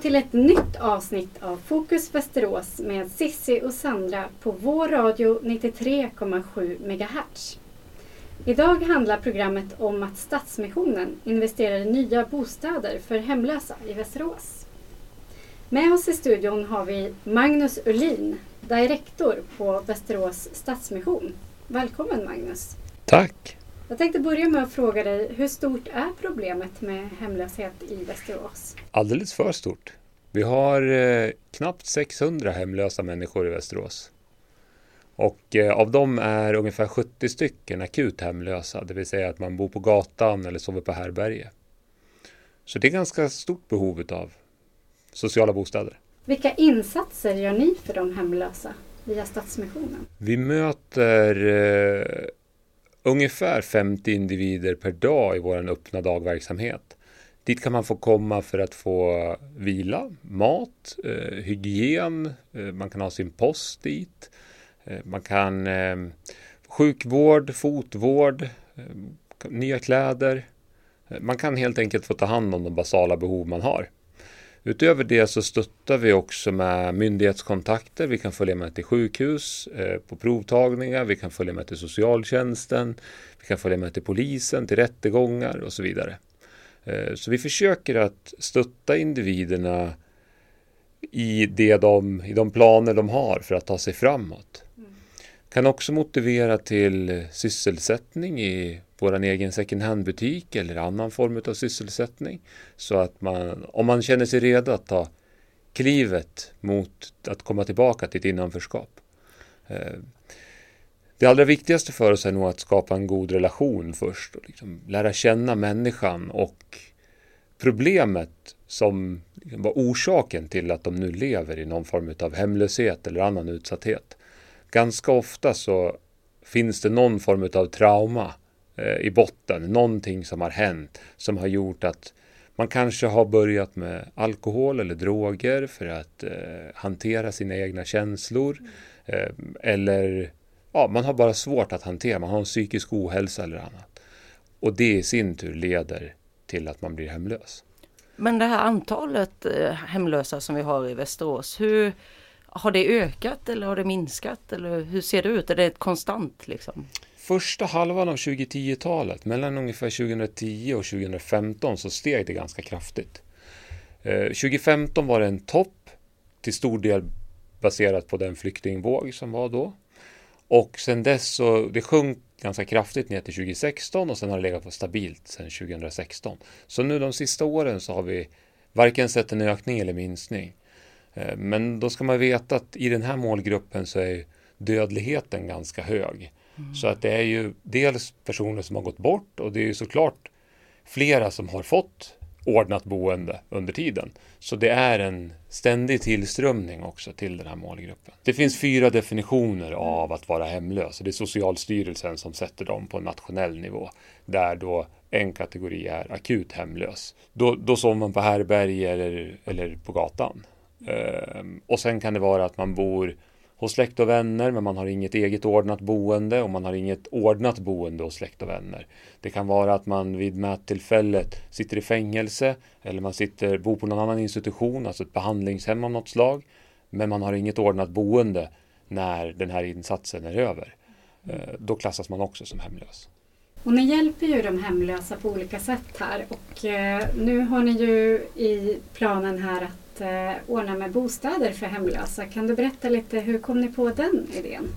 till ett nytt avsnitt av Fokus Västerås med Sissi och Sandra på vår radio 93,7 MHz. Idag handlar programmet om att Stadsmissionen investerar i nya bostäder för hemlösa i Västerås. Med oss i studion har vi Magnus Ullin, direktor på Västerås Stadsmission. Välkommen Magnus! Tack! Jag tänkte börja med att fråga dig, hur stort är problemet med hemlöshet i Västerås? Alldeles för stort. Vi har eh, knappt 600 hemlösa människor i Västerås. Och eh, av dem är ungefär 70 stycken akut hemlösa, det vill säga att man bor på gatan eller sover på härberge. Så det är ganska stort behov av sociala bostäder. Vilka insatser gör ni för de hemlösa via Stadsmissionen? Vi möter eh, ungefär 50 individer per dag i vår öppna dagverksamhet. Dit kan man få komma för att få vila, mat, eh, hygien, eh, man kan ha sin post dit. Eh, man kan eh, sjukvård, fotvård, eh, nya kläder. Eh, man kan helt enkelt få ta hand om de basala behov man har. Utöver det så stöttar vi också med myndighetskontakter. Vi kan följa med till sjukhus eh, på provtagningar. Vi kan följa med till socialtjänsten. Vi kan följa med till polisen, till rättegångar och så vidare. Eh, så vi försöker att stötta individerna i, det de, i de planer de har för att ta sig framåt. Mm. Kan också motivera till sysselsättning i vår egen second hand-butik eller annan form av sysselsättning. Så att man, om man känner sig redo att ta klivet mot att komma tillbaka till ett innanförskap. Eh, det allra viktigaste för oss är nog att skapa en god relation först och liksom lära känna människan och problemet som liksom var orsaken till att de nu lever i någon form av hemlöshet eller annan utsatthet. Ganska ofta så finns det någon form av trauma Eh, Eh, i botten. Någonting som har hänt som har gjort att man kanske har börjat med alkohol eller droger för att eh, hantera sina egna känslor. Eh, eller ja, man har bara svårt att hantera, man har en psykisk ohälsa eller annat. Och det i sin tur leder till att man blir hemlös. Men det här antalet eh, hemlösa som vi har i Västerås, hur har det ökat eller har det minskat? Eller hur ser det ut? Är det konstant liksom? Första halvan av 2010-talet, mellan ungefär 2010 och 2015, så steg det ganska kraftigt. Eh, 2015 var det en topp, till stor del baserat på den flyktingvåg som var då. Och sen dess så, det sjönk ganska kraftigt ner till 2016 och sen har det legat på stabilt sedan 2016. Så nu de sista åren så har vi varken sett en ökning eller minskning. Eh, men då ska man veta att i den här målgruppen så är dödligheten ganska hög. Så att det är ju dels personer som har gått bort och det är ju såklart flera som har fått ordnat boende under tiden. Så det är en ständig tillströmning också till den här målgruppen. Det finns fyra definitioner av att vara hemlös och det är Socialstyrelsen som sätter dem på nationell nivå. Där då en kategori är akut hemlös. Då, då sover man på härbärge eller, eller på gatan. Ehm, och sen kan det vara att man bor hos släkt och vänner men man har inget eget ordnat boende och man har inget ordnat boende hos släkt och vänner. Det kan vara att man vid mättillfället sitter i fängelse eller man sitter, bor på någon annan institution, alltså ett behandlingshem av något slag. Men man har inget ordnat boende när den här insatsen är över. Eh, då klassas man också som hemlös. Och ni hjälper ju de hemlösa på olika sätt här och eh, nu har ni ju i planen här att eh, ordna med bostäder för hemlösa. Kan du berätta lite, hur kom ni på den idén?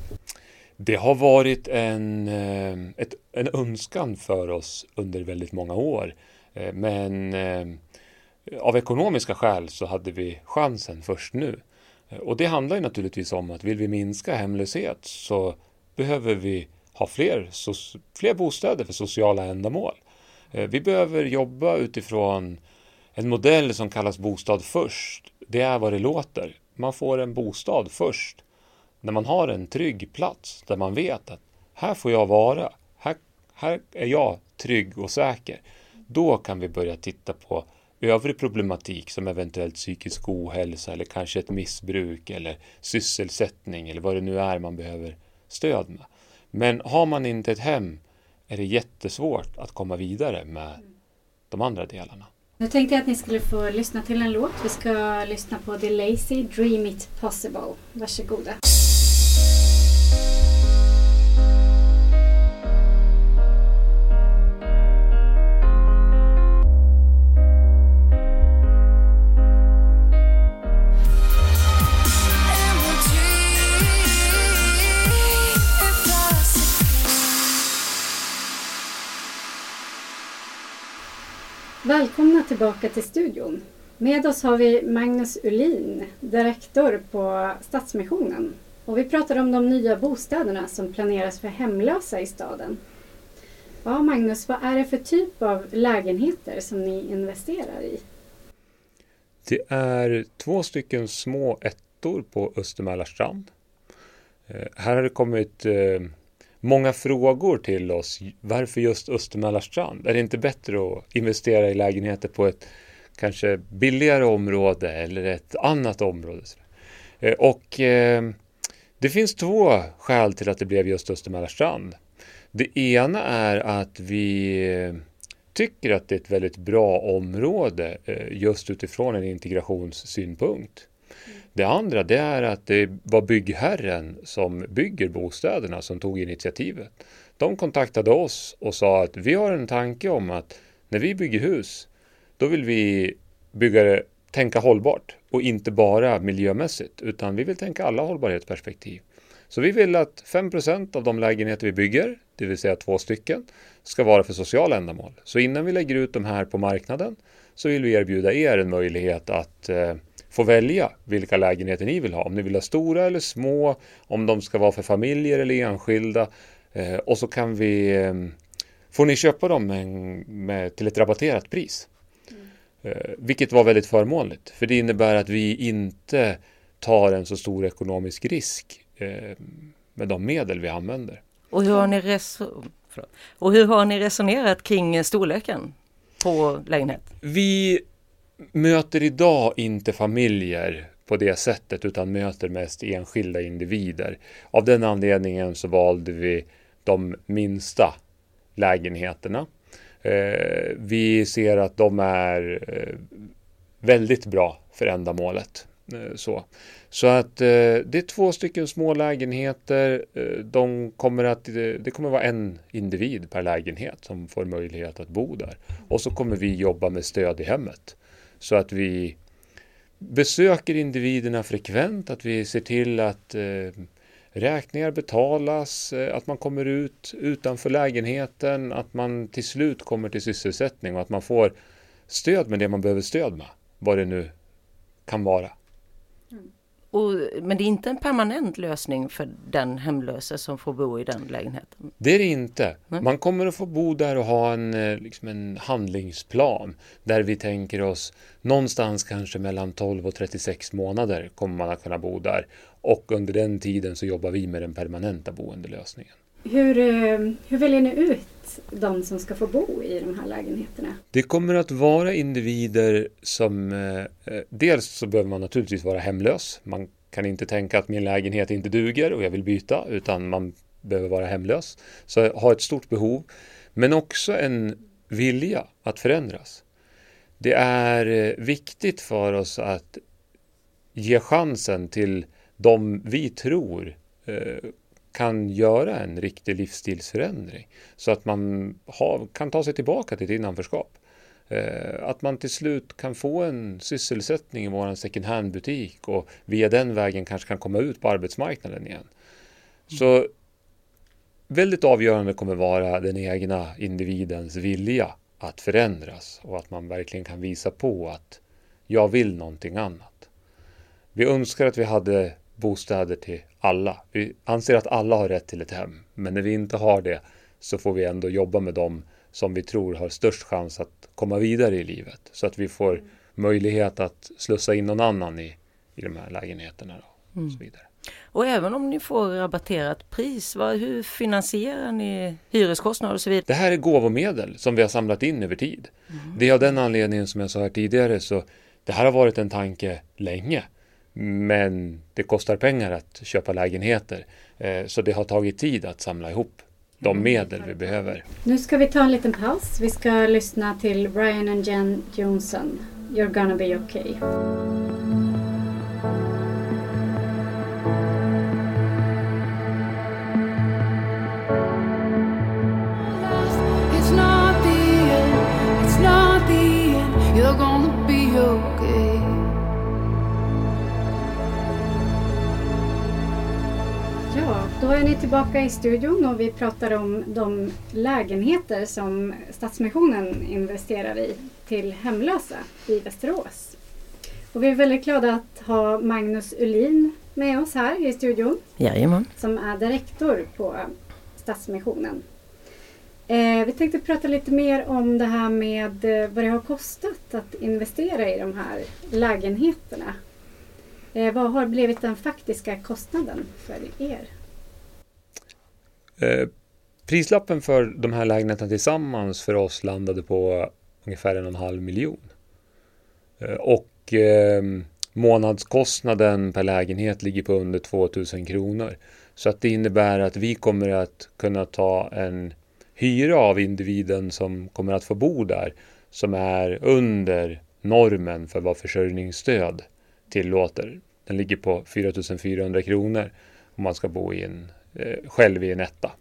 Det har varit en, eh, ett, en önskan för oss under väldigt många år. Eh, men eh, av ekonomiska skäl så hade vi chansen först nu. Och det handlar ju naturligtvis om att vill vi minska hemlöshet så behöver vi ha fler, fler bostäder för sociala ändamål. Vi behöver jobba utifrån en modell som kallas bostad först, det är vad det låter. Man får en bostad först. När man har en trygg plats där man vet att här får jag vara. Här, här är jag trygg och säker. Då kan vi börja titta på övrig problematik som eventuellt psykisk ohälsa eller kanske ett missbruk eller sysselsättning eller vad det nu är man behöver stöd med. Men har man inte ett hem är det jättesvårt att komma vidare med de andra delarna. Nu tänkte jag att ni skulle få lyssna till en låt. Vi ska lyssna på The Lazy Dream It Possible. Varsågoda. Tillbaka till studion. Med oss har vi Magnus Ulin, direktor på Stadsmissionen. Och vi pratar om de nya bostäderna som planeras för hemlösa i staden. Ja, Magnus, vad är det för typ av lägenheter som ni investerar i? Det är två stycken små ettor på Östermälarstrand. Eh, här har det kommit eh, många frågor till oss. Varför just Östermälarstrand? Är det inte bättre att investera i lägenheter på ett kanske billigare område eller ett annat område? Eh, och eh, det finns två skäl till att det blev just Östermälarstrand. Det ena är att vi eh, tycker att det är ett väldigt bra område eh, just utifrån en integrationssynpunkt. Det andra det är att det var byggherren som bygger bostäderna som tog initiativet. De kontaktade oss och sa att vi har en tanke om att när vi bygger hus då vill vi bygga det, tänka hållbart och inte bara miljömässigt utan vi vill tänka alla hållbarhetsperspektiv. Så vi vill att 5% av de lägenheter vi bygger, det vill säga två stycken, ska vara för sociala ändamål. Så innan vi lägger ut de här på marknaden så vill vi erbjuda er en möjlighet att eh, eh, få välja vilka lägenheter ni vill ha. Om ni vill ha stora eller små, om de ska vara för familjer eller enskilda. Eh, och så kan vi, eh, får ni köpa dem med, med, till ett rabatterat pris. Mm. Eh, vilket var väldigt förmånligt. För det innebär att vi inte tar en så stor ekonomisk risk med de medel vi använder. Och hur har ni, reso och hur har ni resonerat kring storleken på lägenhet? Vi möter idag inte familjer på det sättet utan möter mest enskilda individer. Av den anledningen så valde vi de minsta lägenheterna. Eh, vi ser att de är eh, väldigt bra för ändamålet. Eh, så. så att det är två stycken små lägenheter. De kommer att, det kommer att vara en individ per lägenhet som får möjlighet att bo där. Och så kommer vi jobba med stöd i hemmet. Så att vi besöker individerna frekvent, att vi ser till att eh, räkningar betalas, eh, att man kommer ut utanför lägenheten, att man till slut kommer till sysselsättning och att man får stöd med det man behöver stöd med, vad det nu kan vara. Och, men det är inte en permanent lösning för den hemlöse som får bo i den lägenheten? Det är det inte. Man kommer att få bo där och ha en, eh, liksom en handlingsplan där vi tänker oss någonstans kanske mellan 12 och 36 månader kommer man att kunna bo där. Och under den tiden så jobbar vi med den permanenta boendelösningen. Hur, eh, hur väljer ni ut de som ska få bo i de här lägenheterna? Det kommer att vara individer som eh, eh, dels så behöver man naturligtvis vara hemlös. Man kan inte tänka att min lägenhet inte duger och jag vill byta utan man behöver vara hemlös. Så ha ett stort behov men också en vilja att förändras. Det är eh, viktigt för oss att ge chansen till de vi tror kan göra en riktig livsstilsförändring. Så att man ha, kan ta sig tillbaka till ett innanförskap. Eh, att man till slut kan få en sysselsättning i vår second hand-butik och via den vägen kanske kan komma ut på arbetsmarknaden igen. Mm. Så väldigt avgörande kommer vara den egna individens vilja att förändras och att man verkligen kan visa på att jag vill någonting annat. Vi önskar att vi hade bostäder till alla. Vi anser att alla har rätt till ett hem, men när vi inte har det så får vi ändå jobba med dem som vi tror har störst chans att komma vidare i livet så att vi får möjlighet att slussa in någon annan i, i de här lägenheterna. Då, mm. och, så vidare. och även om ni får rabatterat pris, vad, hur finansierar ni hyreskostnader och så vidare? Det här är gåvomedel som vi har samlat in över tid. Mm. Det är av den anledningen som jag sa här tidigare så det här har varit en tanke länge. Men det kostar pengar att köpa lägenheter. Eh, så det har tagit tid att samla ihop de medel vi behöver. Nu ska vi ta en liten paus. Vi ska lyssna till Ryan and Jen Johnson. You're gonna be okay. Då är ni tillbaka i studion och vi pratar om de lägenheter som Stadsmissionen investerar i till hemlösa i Västerås. Och vi är väldigt glada att ha Magnus Ulin med oss här i studion Jajamän. som är direktor på Stadsmissionen. Eh, vi tänkte prata lite mer om det här med eh, vad det har kostat att investera i de här lägenheterna. Eh, vad har blivit den faktiska kostnaden för er? Eh, prislappen för de här lägenheterna tillsammans för oss landade på ungefär en och en halv miljon. Eh, och eh, månadskostnaden per lägenhet ligger på under 2000 kronor. Så att det innebär att vi kommer att kunna ta en hyra av individen som kommer att få bo där som är under normen för vad försörjningsstöd tillåter. Den ligger på 4400 kronor om man ska bo i en, själv i en etta.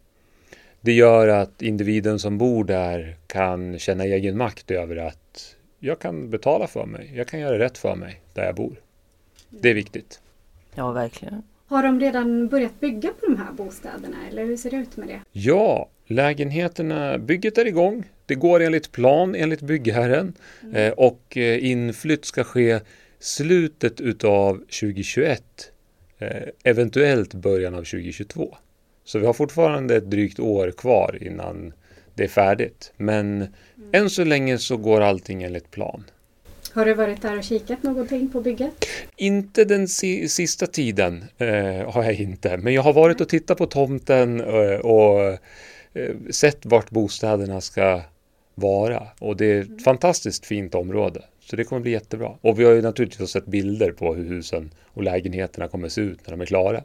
Det gör att individen som bor där kan känna egen makt över att jag kan betala för mig. Jag kan göra rätt för mig där jag bor. Det är viktigt. Ja, verkligen. Har de redan börjat bygga på de här bostäderna eller hur ser det ut med det? Ja, lägenheterna, bygget är igång. Det går enligt plan enligt byggherren eh, och eh, inflytt ska ske slutet utav 2021. Eh, eventuellt början av 2022. Så vi har fortfarande ett drygt år kvar innan det är färdigt. Men än så länge så går allting enligt plan. Har du varit där och kikat någonting på bygget? Inte den si sista tiden eh, har jag inte. Men jag har varit och tittat på tomten eh, och eh, sett vart bostäderna ska vara. Och det är ett fantastiskt fint område. Så det kommer bli jättebra. Och vi har ju naturligtvis sett bilder på hur husen och lägenheterna kommer se ut när de är klara.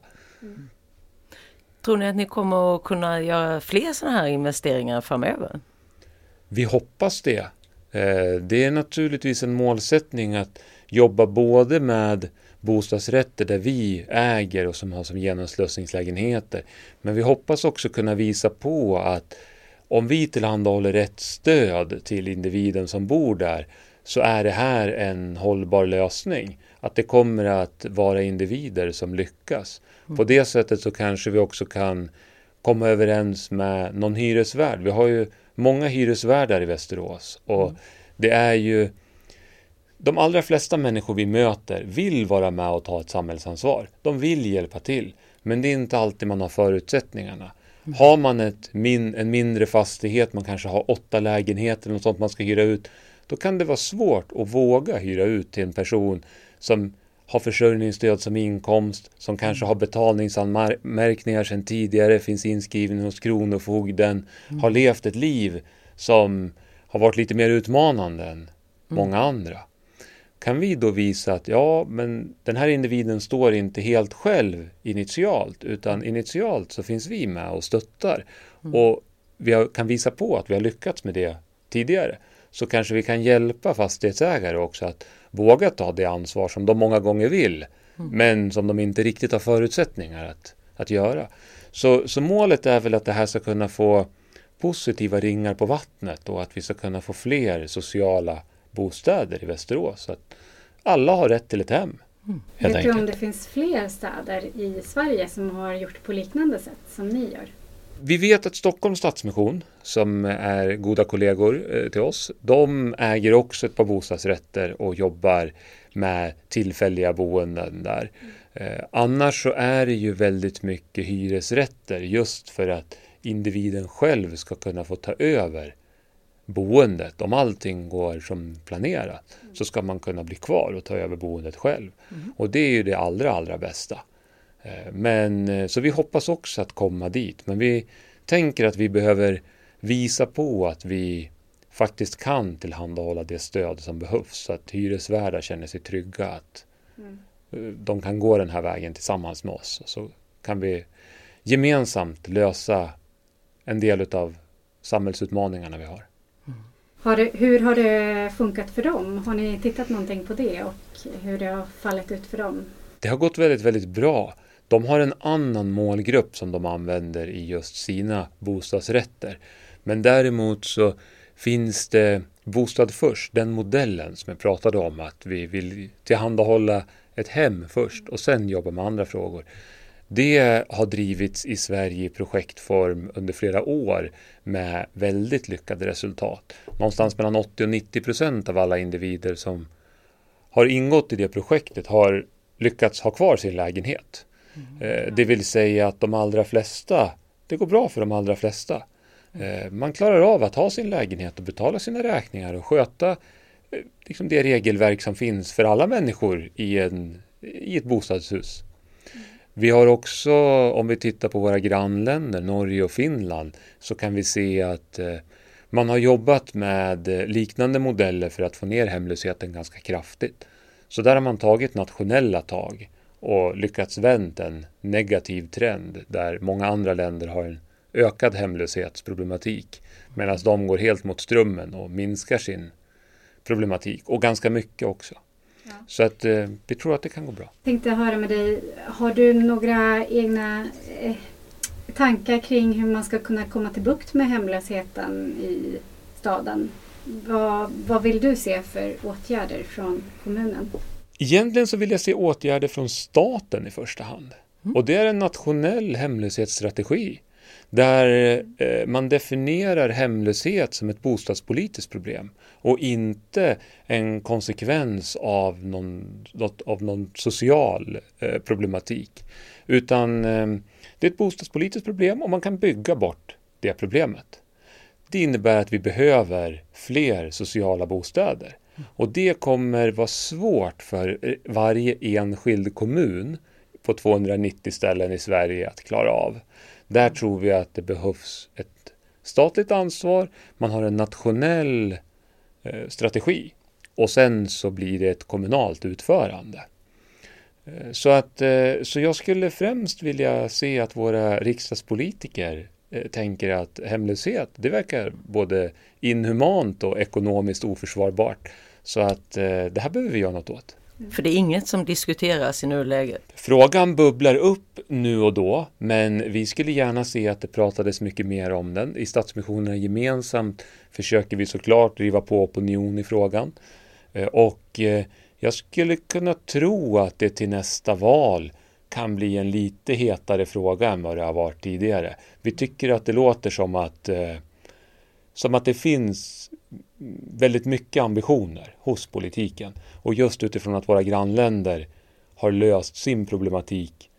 Tror ni att ni kommer att kunna göra fler sådana här investeringar framöver? Vi hoppas det. Eh, Det är naturligtvis en målsättning att jobba både med bostadsrätter där vi äger och som har som genomslussningslägenheter. Men vi hoppas också kunna visa på att om vi tillhandahåller rätt stöd till individen som bor där så är det här en hållbar lösning. Att det kommer att vara individer som lyckas. På det sättet så kanske vi också kan komma överens med någon hyresvärd. Vi har ju många hyresvärdar i Västerås och det är ju de allra flesta människor vi möter vill vara med och ta ett samhällsansvar. De vill hjälpa till, men det är inte alltid man har förutsättningarna. Har man ett min, en mindre fastighet, man kanske har åtta lägenheter eller sånt man ska hyra ut, då kan det vara svårt att våga hyra ut till en person som har försörjningsstöd som inkomst, som kanske har betalningsanmärkningar sedan tidigare, finns inskriven hos Kronofogden, har levt ett liv som har varit lite mer utmanande än många andra. Kan vi då visa att ja, men den här individen står inte helt själv initialt, utan initialt så finns vi med och stöttar. Och vi har, kan visa på att vi har lyckats med det tidigare. Så kanske vi kan hjälpa fastighetsägare också att våga ta det ansvar som de många gånger vill, men som de inte riktigt har förutsättningar att, att göra. Så, så målet är väl att det här ska kunna få positiva ringar på vattnet och att vi ska kunna få fler sociala bostäder i Västerås. Så att alla har rätt till ett hem. Helt Vet du om det finns fler städer i Sverige som har gjort på liknande sätt som ni gör? Vi vet att Stockholms Stadsmission, som är goda kollegor eh, till oss, de äger också ett par bostadsrätter och jobbar med tillfälliga boenden där. Eh, annars så är det ju väldigt mycket hyresrätter just för att individen själv ska kunna få ta över boendet. Om allting går som planerat så ska man kunna bli kvar och ta över boendet själv. Och det är ju det allra, allra bästa. Eh, Men, eh, så vi hoppas också att komma dit. Men vi tänker att vi behöver visa på att vi faktiskt kan tillhandahålla det stöd som behövs så att hyresvärdar känner sig trygga att eh, de kan gå den här vägen tillsammans med oss. Så kan vi gemensamt lösa en del av samhällsutmaningarna vi har. Har det, hur har det funkat för dem? Har ni tittat någonting på det och hur det har fallit ut för dem? Det har gått väldigt, väldigt bra. De har en annan målgrupp som de använder i just sina bostadsrätter. Men däremot så finns det Bostad först, den modellen som jag pratade om, att vi vill tillhandahålla ett hem först och sen jobba med andra frågor. Det har drivits i Sverige i projektform under flera år med väldigt lyckade resultat. Någonstans mellan 80 och 90 procent av alla individer som har ingått i det projektet har lyckats ha kvar sin lägenhet. Eh, det vill säga att de allra flesta, det går bra för de allra flesta. Eh, man klarar av att ha sin lägenhet och betala sina räkningar och sköta eh, liksom det regelverk som finns för alla människor i, en, i ett bostadshus. Vi har också, om vi tittar på våra grannländer, Norge och Finland, så kan vi se att eh, man har jobbat med eh, liknande modeller för att få ner hemlösheten ganska kraftigt. Så där har man tagit nationella tag och lyckats vända en negativ trend där många andra länder har en ökad hemlöshetsproblematik medan de går helt mot strömmen och minskar sin problematik och ganska mycket också. Ja. Så att eh, vi tror att det kan gå bra. Jag tänkte höra med dig, har du några egna eh, tankar kring hur man ska kunna komma till bukt med hemlösheten i staden? Vad, vad vill du se för åtgärder från kommunen? Egentligen så vill jag se åtgärder från staten i första hand. Mm. Och det är en nationell hemlöshetsstrategi där eh, man definierar hemlöshet som ett bostadspolitiskt problem och inte en konsekvens av någon, av någon social eh, problematik. Utan eh, det är ett bostadspolitiskt problem och man kan bygga bort det problemet. Det innebär att vi behöver fler sociala bostäder. Och det kommer vara svårt för eh, varje enskild kommun på 290 ställen i Sverige att klara av. Där tror vi att det behövs ett statligt ansvar, man har en nationell eh, strategi och sen så blir det ett kommunalt utförande. Eh, så, att, så jag skulle främst vilja se att våra riksdagspolitiker tänker att hemlöshet, det verkar både inhumant och ekonomiskt oförsvarbart. Så att eh, det här behöver vi göra något åt. För det är inget som diskuteras i nuläget? Frågan bubblar upp nu och då, men vi skulle gärna se att det pratades mycket mer om den. I Stadsmissionerna gemensamt försöker vi såklart driva på opinion i frågan. Eh, och eh, jag skulle kunna tro att det till nästa val kan bli en lite hetare fråga än vad det har varit tidigare. Vi tycker att det låter som att, eh, som att det finns väldigt mycket ambitioner hos politiken. Och just utifrån att våra grannländer har löst sin problematik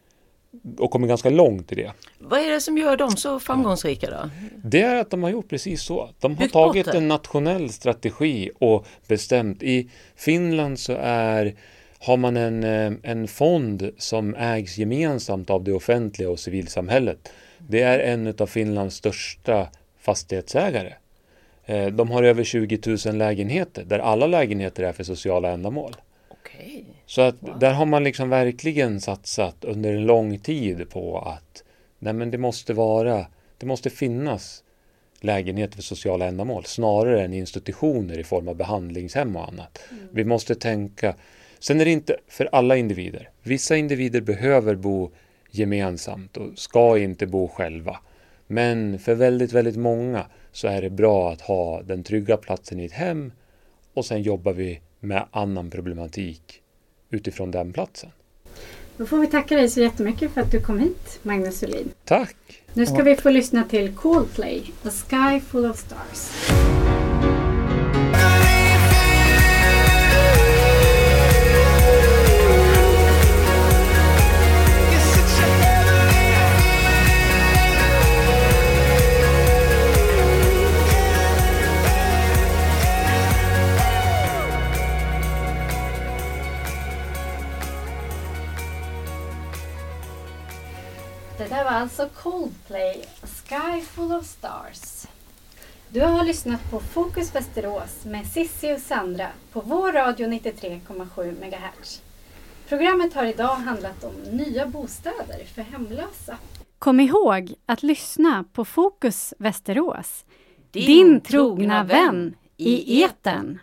och kommit ganska långt i det. Vad är det som gör dem så framgångsrika då? Det är att de har gjort precis så. De har tagit en nationell strategi och bestämt. I Finland så är, har man en, eh, en fond som ägs gemensamt av det offentliga och civilsamhället. Det är en av Finlands största fastighetsägare. Eh, de har över 20 000 lägenheter där alla lägenheter är för sociala ändamål. Okay. Så att wow. där har man liksom verkligen satsat under en lång tid på att nej men det måste vara, det måste finnas lägenheter för sociala ändamål snarare än institutioner i form av behandlingshem och annat. Mm. Vi måste tänka, sen är det inte för alla individer. Vissa individer behöver bo gemensamt och ska inte bo själva. Men för väldigt, väldigt många så är det bra att ha den trygga platsen i ett hem och sen jobbar vi med annan problematik utifrån den platsen. Då får vi tacka dig så jättemycket för att du kom hit, Magnus Solin. Tack! Nu ska vi få lyssna till Coldplay, A Sky Full of Stars. Alltså Coldplay, Sky Full of Stars. Du har lyssnat på Fokus Västerås med Sissi och Sandra på vår radio 93,7 MHz. Programmet har idag handlat om nya bostäder för hemlösa. Kom ihåg att lyssna på Fokus Västerås, din, trogna vän i etern.